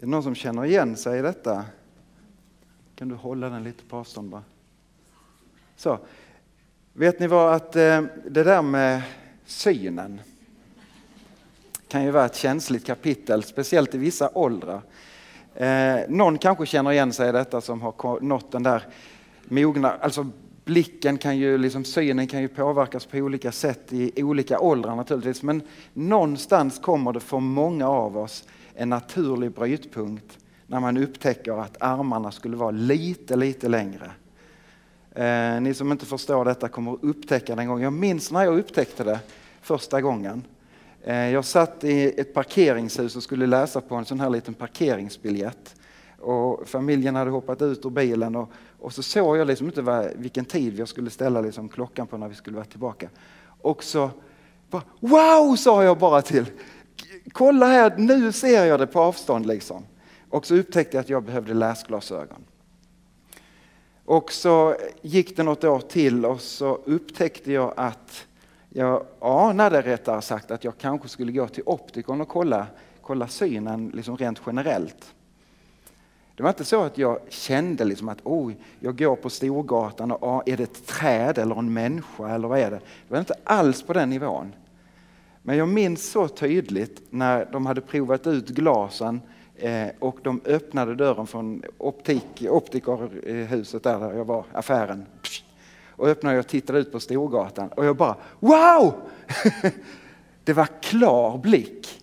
Är det någon som känner igen sig i detta? Kan du hålla den lite på avstånd bara? Så. Vet ni vad att eh, det där med synen kan ju vara ett känsligt kapitel, speciellt i vissa åldrar. Eh, någon kanske känner igen sig i detta som har nått den där mogna, alltså blicken kan ju, liksom synen kan ju påverkas på olika sätt i olika åldrar naturligtvis. Men någonstans kommer det för många av oss en naturlig brytpunkt när man upptäcker att armarna skulle vara lite, lite längre. Eh, ni som inte förstår detta kommer att upptäcka det en gång. Jag minns när jag upptäckte det första gången. Eh, jag satt i ett parkeringshus och skulle läsa på en sån här liten parkeringsbiljett. Och familjen hade hoppat ut ur bilen och, och så såg jag liksom inte vad, vilken tid jag skulle ställa liksom klockan på när vi skulle vara tillbaka. Och så bara, Wow! sa jag bara till. Kolla här, nu ser jag det på avstånd liksom. Och så upptäckte jag att jag behövde läsglasögon. Och så gick det något år till och så upptäckte jag att jag anade rättare sagt att jag kanske skulle gå till optikern och kolla, kolla synen liksom rent generellt. Det var inte så att jag kände liksom att oh, jag går på Storgatan och ah, är det ett träd eller en människa eller vad är det? Det var inte alls på den nivån. Men jag minns så tydligt när de hade provat ut glasen eh, och de öppnade dörren från optik, optikerhuset där jag var, affären. Och öppnade och tittade ut på Storgatan och jag bara wow! det var klar blick.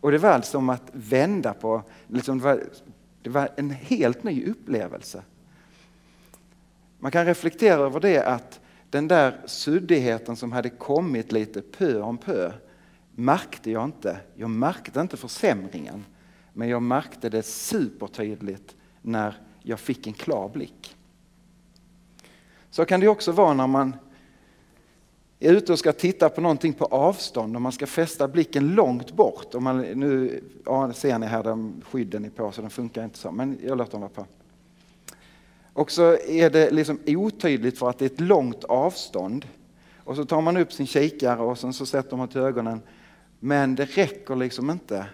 Och det var alltså som att vända på, liksom, det, var, det var en helt ny upplevelse. Man kan reflektera över det att den där suddigheten som hade kommit lite pö om pö märkte jag inte. Jag märkte inte försämringen, men jag märkte det supertydligt när jag fick en klar blick. Så kan det också vara när man är ute och ska titta på någonting på avstånd och man ska fästa blicken långt bort. Och man, nu ja, ser ni här den skydden är på så den funkar inte så, men jag låter den vara på. Och så är det liksom otydligt för att det är ett långt avstånd. Och så tar man upp sin kikare och sen så sätter man till ögonen men det räcker liksom inte.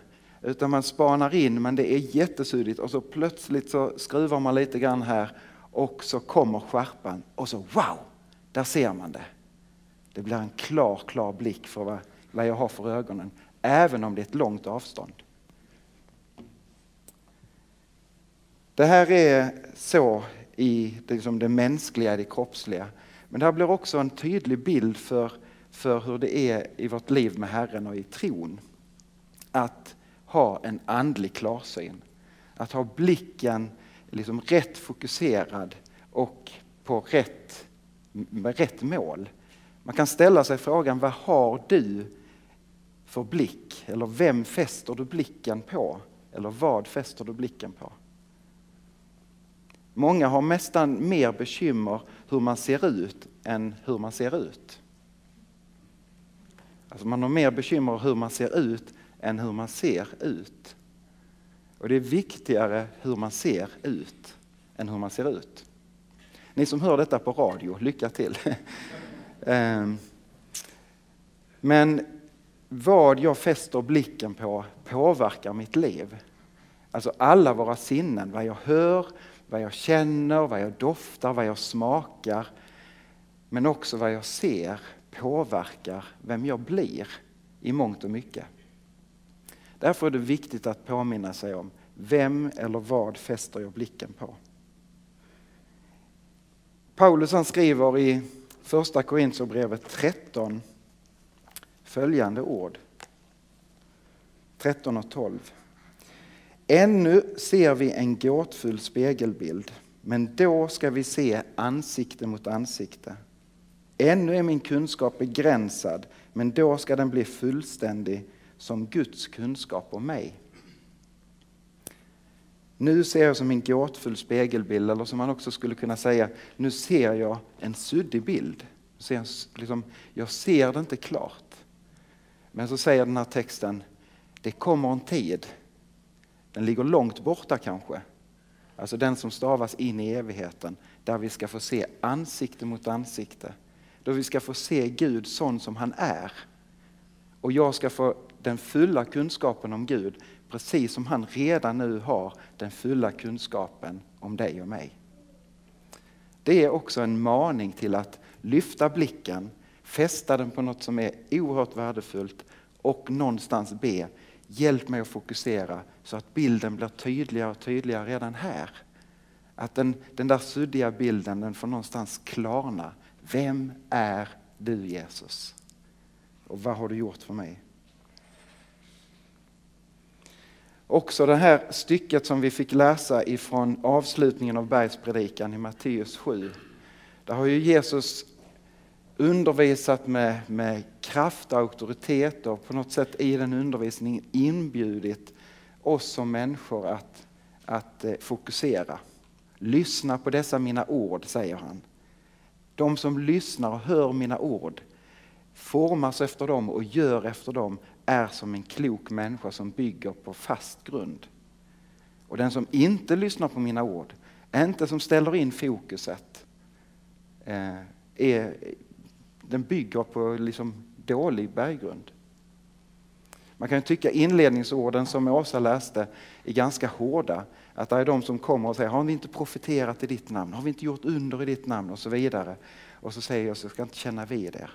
Utan man spanar in men det är jättesuddigt och så plötsligt så skruvar man lite grann här och så kommer skärpan och så wow, där ser man det. Det blir en klar, klar blick för vad, vad jag har för ögonen, även om det är ett långt avstånd. Det här är så i liksom det mänskliga, det kroppsliga. Men det här blir också en tydlig bild för för hur det är i vårt liv med Herren och i tron. Att ha en andlig klarsyn. Att ha blicken liksom rätt fokuserad och på rätt, med rätt mål. Man kan ställa sig frågan, vad har du för blick? Eller vem fäster du blicken på? Eller vad fäster du blicken på? Många har nästan mer bekymmer hur man ser ut än hur man ser ut. Alltså man har mer bekymmer hur man ser ut än hur man ser ut. Och det är viktigare hur man ser ut än hur man ser ut. Ni som hör detta på radio, lycka till. Ehm, men vad jag fäster blicken på påverkar mitt liv. Alltså alla våra sinnen, vad jag hör, vad jag känner, vad jag doftar, vad jag smakar. Men också vad jag ser påverkar vem jag blir i mångt och mycket. Därför är det viktigt att påminna sig om vem eller vad fäster jag blicken på. Paulus han skriver i första Korintierbrevet 13 följande ord. 13 och 12. Ännu ser vi en gåtfull spegelbild, men då ska vi se ansikte mot ansikte. Ännu är min kunskap begränsad, men då ska den bli fullständig som Guds kunskap om mig. Nu ser jag som en gåtfull spegelbild, eller som man också skulle kunna säga, nu ser jag en suddig bild. Liksom, jag ser det inte klart. Men så säger den här texten, det kommer en tid, den ligger långt borta kanske, alltså den som stavas in i evigheten, där vi ska få se ansikte mot ansikte då vi ska få se Gud sån som han är. Och jag ska få den fulla kunskapen om Gud, precis som han redan nu har den fulla kunskapen om dig och mig. Det är också en maning till att lyfta blicken, fästa den på något som är oerhört värdefullt och någonstans be, hjälp mig att fokusera så att bilden blir tydligare och tydligare redan här. Att den, den där suddiga bilden den får någonstans klarna. Vem är du Jesus? Och vad har du gjort för mig? Också det här stycket som vi fick läsa ifrån avslutningen av bergspredikan i Matteus 7. Där har ju Jesus undervisat med, med kraft och auktoritet och på något sätt i den undervisningen inbjudit oss som människor att, att eh, fokusera. Lyssna på dessa mina ord, säger han. De som lyssnar och hör mina ord formas efter dem och gör efter dem är som en klok människa som bygger på fast grund. Och den som inte lyssnar på mina ord, inte som ställer in fokuset, eh, är, den bygger på liksom dålig berggrund. Man kan tycka inledningsorden som Åsa läste är ganska hårda. Att det är de som kommer och säger, har vi inte profeterat i ditt namn? Har vi inte gjort under i ditt namn? Och så vidare. Och så säger jag, så ska inte känna vid er.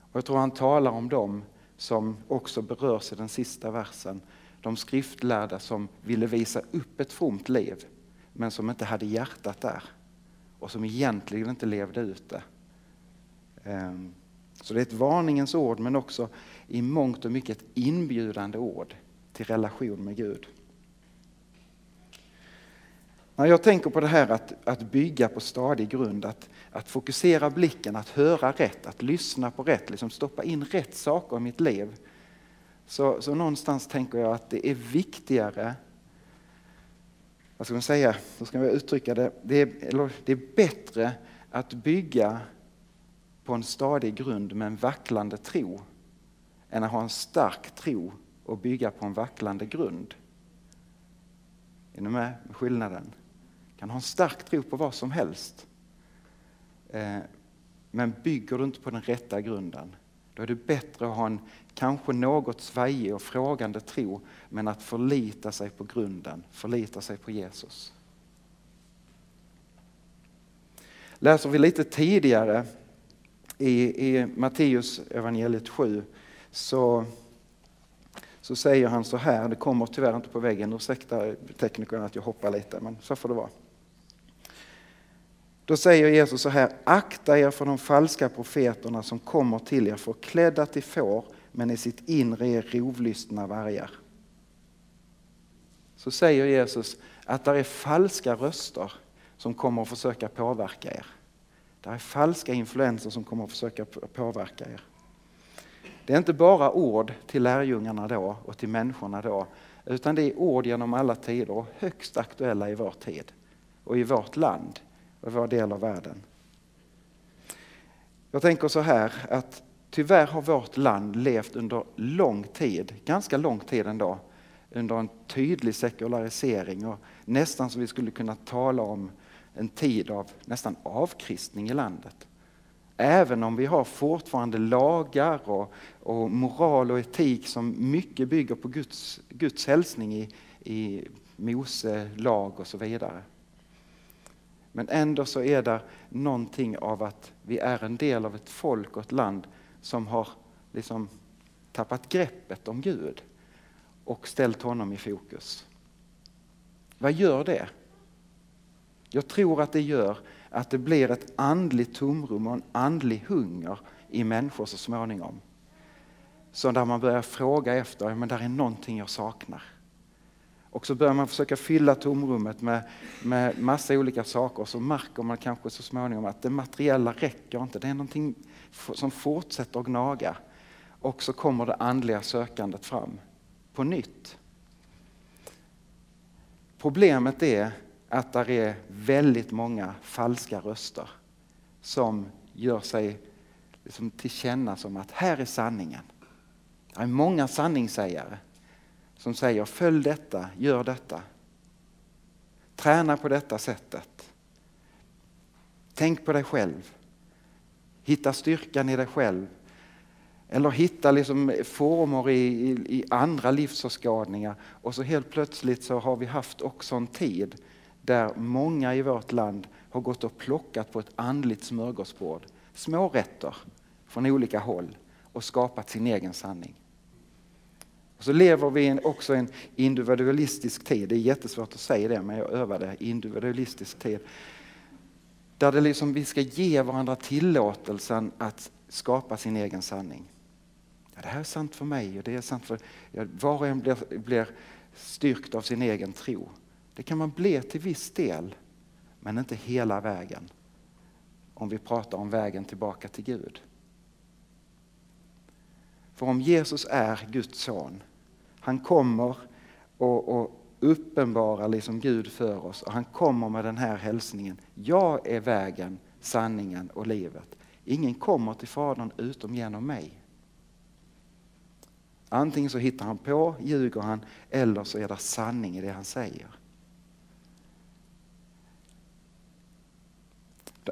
Och jag tror han talar om dem som också berörs i den sista versen. De skriftlärda som ville visa upp ett fromt liv men som inte hade hjärtat där och som egentligen inte levde ut det. Ehm, så det är ett varningens ord men också i mångt och mycket ett inbjudande ord till relation med Gud. När jag tänker på det här att, att bygga på stadig grund, att, att fokusera blicken, att höra rätt, att lyssna på rätt, liksom stoppa in rätt saker i mitt liv. Så, så någonstans tänker jag att det är viktigare, vad ska man säga, hur ska jag uttrycka det, det är, eller, det är bättre att bygga på en stadig grund med en vacklande tro än att ha en stark tro och bygga på en vacklande grund. Är ni med med skillnaden? Kan ha en stark tro på vad som helst. Eh, men bygger du inte på den rätta grunden, då är det bättre att ha en kanske något svajig och frågande tro, men att förlita sig på grunden, förlita sig på Jesus. Läser vi lite tidigare i, i Matteus evangeliet 7 så, så säger han så här, det kommer tyvärr inte på väggen, ursäkta teknikerna att jag hoppar lite, men så får det vara. Då säger Jesus så här, akta er för de falska profeterna som kommer till er förklädda till får men i sitt inre är rovlystna vargar. Så säger Jesus att det är falska röster som kommer att försöka påverka er. Det är falska influenser som kommer att försöka påverka er. Det är inte bara ord till lärjungarna då och till människorna då, utan det är ord genom alla tider och högst aktuella i vår tid och i vårt land och vår del av världen. Jag tänker så här att tyvärr har vårt land levt under lång tid, ganska lång tid ändå, under en tydlig sekularisering och nästan som vi skulle kunna tala om en tid av nästan avkristning i landet. Även om vi har fortfarande lagar och, och moral och etik som mycket bygger på Guds, Guds hälsning i, i Mose lag och så vidare. Men ändå så är det någonting av att vi är en del av ett folk och ett land som har liksom tappat greppet om Gud och ställt honom i fokus. Vad gör det? Jag tror att det gör att det blir ett andligt tomrum och en andlig hunger i människor så småningom. Så där man börjar fråga efter, men där är någonting jag saknar. Och så börjar man försöka fylla tomrummet med, med massa olika saker och så märker man kanske så småningom att det materiella räcker inte. Det är någonting som fortsätter att gnaga. Och så kommer det andliga sökandet fram på nytt. Problemet är att det är väldigt många falska röster som gör sig liksom tillkänna som att här är sanningen. Det är många sanningssägare som säger följ detta, gör detta. Träna på detta sättet. Tänk på dig själv. Hitta styrkan i dig själv. Eller hitta liksom former i, i, i andra livsåskådningar. Och så helt plötsligt så har vi haft också en tid där många i vårt land har gått och plockat på ett andligt smörgåsbord. Små rätter från olika håll och skapat sin egen sanning. Och så lever vi också i en individualistisk tid. Det är jättesvårt att säga det, men jag övar det. Individualistisk tid. Där det liksom, vi ska ge varandra tillåtelsen att skapa sin egen sanning. Ja, det här är sant för mig och det är sant för... Ja, var och en blir, blir styrkt av sin egen tro. Det kan man bli till viss del, men inte hela vägen. Om vi pratar om vägen tillbaka till Gud. För om Jesus är Guds son, han kommer och, och uppenbarar liksom Gud för oss och han kommer med den här hälsningen. Jag är vägen, sanningen och livet. Ingen kommer till Fadern utom genom mig. Antingen så hittar han på, ljuger han, eller så är det sanning i det han säger.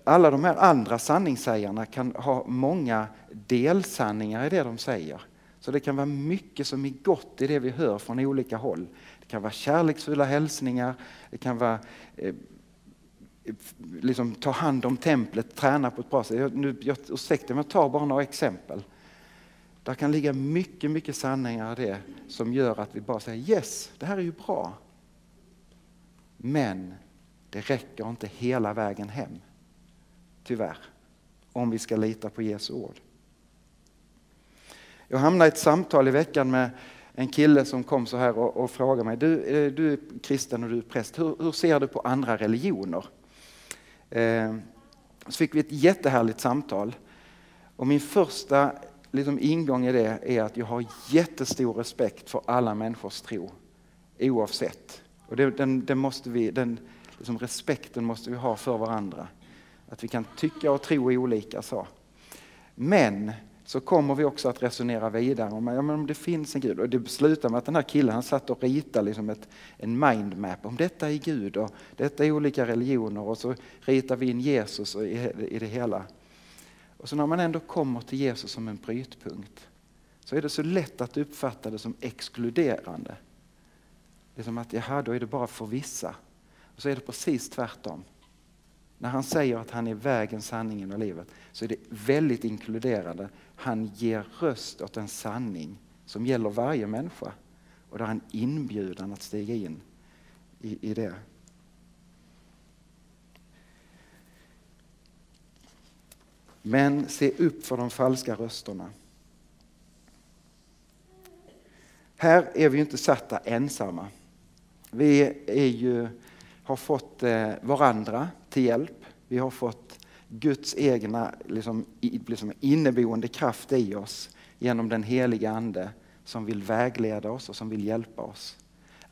Alla de här andra sanningssägarna kan ha många delsanningar i det de säger. Så det kan vara mycket som är gott i det vi hör från olika håll. Det kan vara kärleksfulla hälsningar, det kan vara eh, liksom, ta hand om templet, träna på ett bra sätt. Jag, nu, jag, ursäkta men jag tar bara några exempel. Där kan ligga mycket, mycket sanningar i det som gör att vi bara säger yes, det här är ju bra. Men det räcker inte hela vägen hem. Tyvärr. Om vi ska lita på Jesu ord. Jag hamnade i ett samtal i veckan med en kille som kom så här och, och frågade mig, du, eh, du är kristen och du är präst, hur, hur ser du på andra religioner? Eh, så fick vi ett jättehärligt samtal. Och min första liksom, ingång i det är att jag har jättestor respekt för alla människors tro, oavsett. Och det, den, den, måste vi, den liksom, respekten måste vi ha för varandra. Att vi kan tycka och tro olika så. Men så kommer vi också att resonera vidare om, ja, om det finns en Gud. Och det slutar med att den här killen han satt och ritade liksom ett, en mindmap. Om detta är Gud och detta är olika religioner och så ritar vi in Jesus i, i det hela. Och så när man ändå kommer till Jesus som en brytpunkt så är det så lätt att uppfatta det som exkluderande. Det är som att, jaha, då är det bara för vissa. Och så är det precis tvärtom. När han säger att han är vägen, sanningen och livet så är det väldigt inkluderande. Han ger röst åt en sanning som gäller varje människa och där han inbjudan att stiga in i, i det. Men se upp för de falska rösterna. Här är vi inte satta ensamma. Vi är ju, har fått eh, varandra till hjälp. Vi har fått Guds egna liksom, liksom inneboende kraft i oss genom den heliga Ande som vill vägleda oss och som vill hjälpa oss.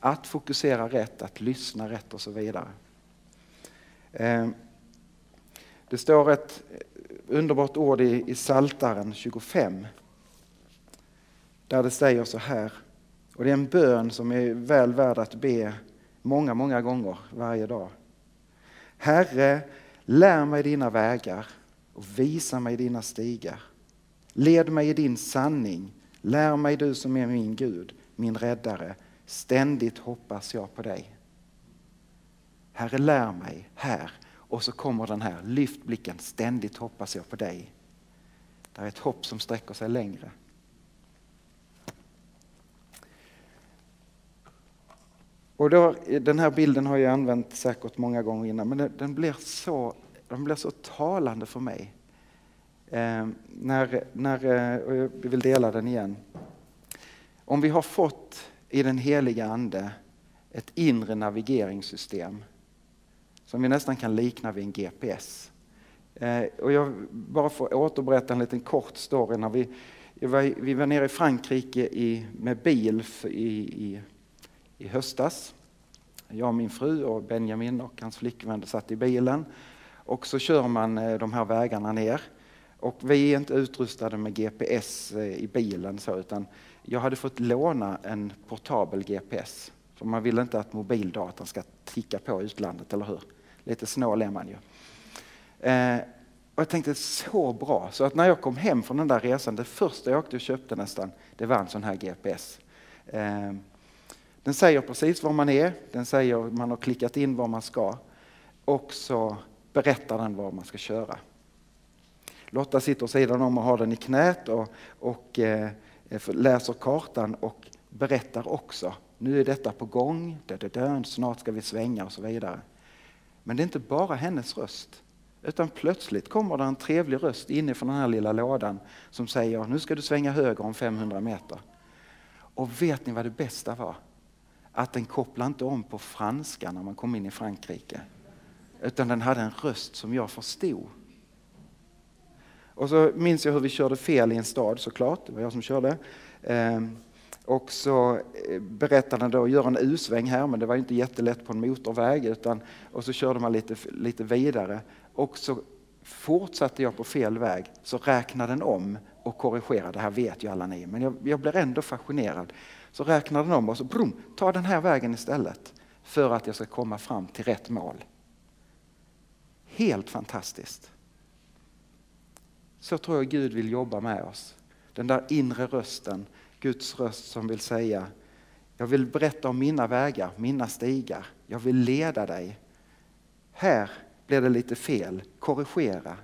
Att fokusera rätt, att lyssna rätt och så vidare. Eh, det står ett underbart ord i, i Saltaren 25. Där det säger så här, och det är en bön som är väl värd att be många, många gånger varje dag. Herre, lär mig dina vägar och visa mig dina stigar. Led mig i din sanning, lär mig du som är min Gud, min räddare. Ständigt hoppas jag på dig. Herre, lär mig här och så kommer den här, lyft blicken, ständigt hoppas jag på dig. Det är ett hopp som sträcker sig längre. Och då, den här bilden har jag använt säkert många gånger innan, men den, den blir, så, den blir så talande för mig. Eh, när, när, eh, och jag vill dela den igen. Om vi har fått i den heliga Ande ett inre navigeringssystem som vi nästan kan likna vid en GPS. Eh, och jag bara får återberätta en liten kort story. När vi, var, vi var nere i Frankrike i, med bil i, i, i höstas. Jag och min fru och Benjamin och hans flickvän satt i bilen. Och så kör man eh, de här vägarna ner. Och vi är inte utrustade med GPS eh, i bilen så, utan jag hade fått låna en portabel GPS. För man vill inte att mobildatan ska ticka på utlandet, eller hur? Lite snål är man ju. Eh, Och jag tänkte så bra, så att när jag kom hem från den där resan, det första jag åkte och köpte nästan, det var en sån här GPS. Eh, den säger precis var man är, den säger man har klickat in var man ska och så berättar den var man ska köra. Lotta sitter sidan om och har den i knät och, och eh, läser kartan och berättar också. Nu är detta på gång, snart ska vi svänga och så vidare. Men det är inte bara hennes röst. Utan plötsligt kommer det en trevlig röst inifrån den här lilla lådan som säger nu ska du svänga höger om 500 meter. Och vet ni vad det bästa var? Att den kopplade inte om på franska när man kom in i Frankrike. Utan den hade en röst som jag förstod. Och så minns jag hur vi körde fel i en stad såklart, det var jag som körde. Ehm, och så eh, berättade han då, gör en U-sväng här, men det var inte jättelätt på en motorväg. Utan, och så körde man lite, lite vidare och så fortsatte jag på fel väg så räknade den om och korrigerade. Det här vet ju alla ni, men jag, jag blir ändå fascinerad. Så räknar den om och så brum, ta den här vägen istället för att jag ska komma fram till rätt mål. Helt fantastiskt. Så tror jag Gud vill jobba med oss. Den där inre rösten, Guds röst som vill säga jag vill berätta om mina vägar, mina stigar. Jag vill leda dig. Här blir det lite fel, korrigera.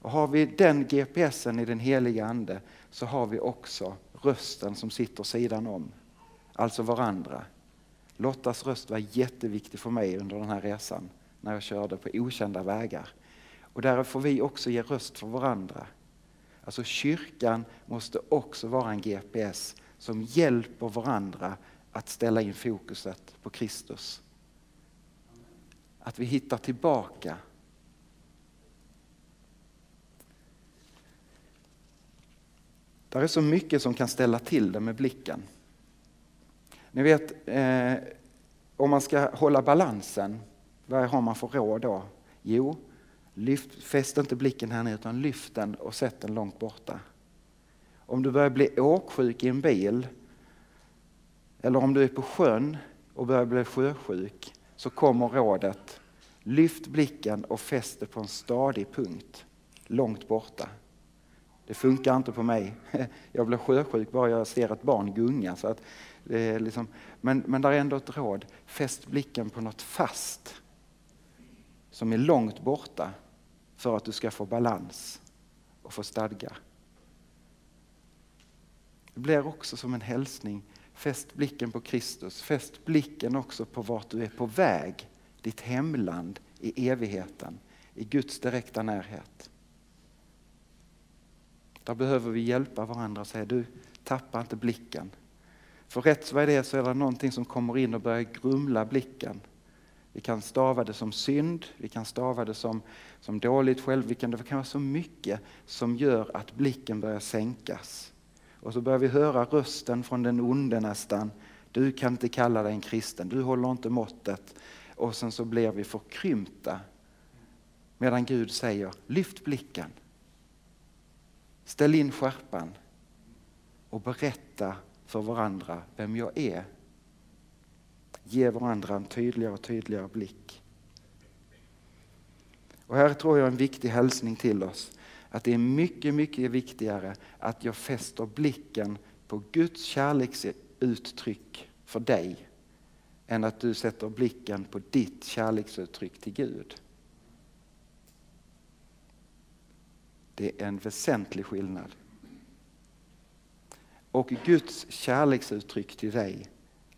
Och har vi den GPSen i den heliga Ande så har vi också rösten som sitter sidan om, alltså varandra. Lottas röst var jätteviktig för mig under den här resan när jag körde på okända vägar. Och där får vi också ge röst för varandra. Alltså kyrkan måste också vara en GPS som hjälper varandra att ställa in fokuset på Kristus. Att vi hittar tillbaka. Där är så mycket som kan ställa till det med blicken. Ni vet, eh, om man ska hålla balansen, vad har man för råd då? Jo, lyft, fäst inte blicken här nere utan lyft den och sätt den långt borta. Om du börjar bli åksjuk i en bil eller om du är på sjön och börjar bli sjösjuk så kommer rådet lyft blicken och fäst det på en stadig punkt långt borta. Det funkar inte på mig. Jag blir sjösjuk bara jag ser ett barn gunga. Så att det är liksom, men, men där är ändå ett råd. Fäst blicken på något fast som är långt borta för att du ska få balans och få stadga. Det blir också som en hälsning Fäst blicken på Kristus, fäst blicken också på vart du är på väg, ditt hemland i evigheten, i Guds direkta närhet. Där behöver vi hjälpa varandra och säga du, tappa inte blicken. För rätt vad det är så är det någonting som kommer in och börjar grumla blicken. Vi kan stava det som synd, vi kan stava det som, som dåligt själv, det kan vara så mycket som gör att blicken börjar sänkas. Och så börjar vi höra rösten från den onde nästan. Du kan inte kalla dig en kristen, du håller inte måttet. Och sen så blir vi förkrympta. Medan Gud säger, lyft blicken. Ställ in skärpan och berätta för varandra vem jag är. Ge varandra en tydligare och tydligare blick. Och här tror jag en viktig hälsning till oss att det är mycket, mycket viktigare att jag fäster blicken på Guds kärleksuttryck för dig än att du sätter blicken på ditt kärleksuttryck till Gud. Det är en väsentlig skillnad. Och Guds kärleksuttryck till dig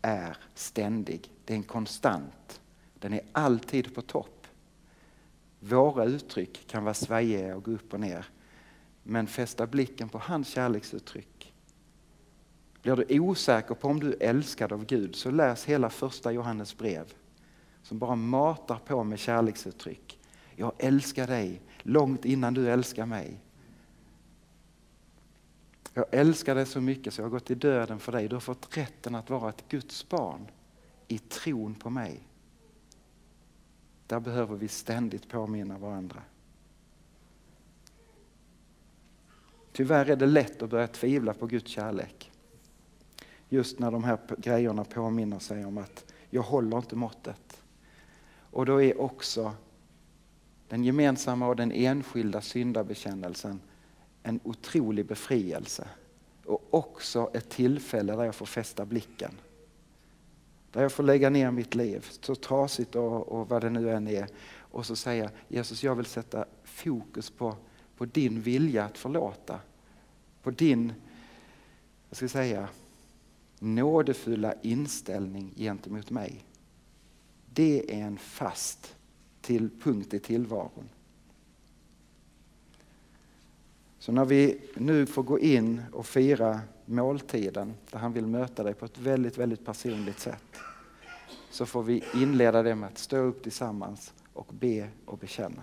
är ständig. Det är en konstant. Den är alltid på topp. Våra uttryck kan vara svajiga och gå upp och ner. Men fästa blicken på hans kärleksuttryck. Blir du osäker på om du är älskad av Gud så läs hela första Johannes brev. Som bara matar på med kärleksuttryck. Jag älskar dig långt innan du älskar mig. Jag älskar dig så mycket så jag har gått i döden för dig. Du har fått rätten att vara ett Guds barn i tron på mig. Där behöver vi ständigt påminna varandra. Tyvärr är det lätt att börja tvivla på Guds kärlek. Just när de här grejerna påminner sig om att jag håller inte måttet. Och då är också den gemensamma och den enskilda syndabekännelsen en otrolig befrielse och också ett tillfälle där jag får fästa blicken. Där jag får lägga ner mitt liv, så trasigt och, och vad det nu än är, och så säga Jesus jag vill sätta fokus på, på din vilja att förlåta. På din, jag ska säga, nådefulla inställning gentemot mig. Det är en fast till punkt i tillvaron. Så när vi nu får gå in och fira måltiden där han vill möta dig på ett väldigt, väldigt personligt sätt så får vi inleda det med att stå upp tillsammans och be och bekänna.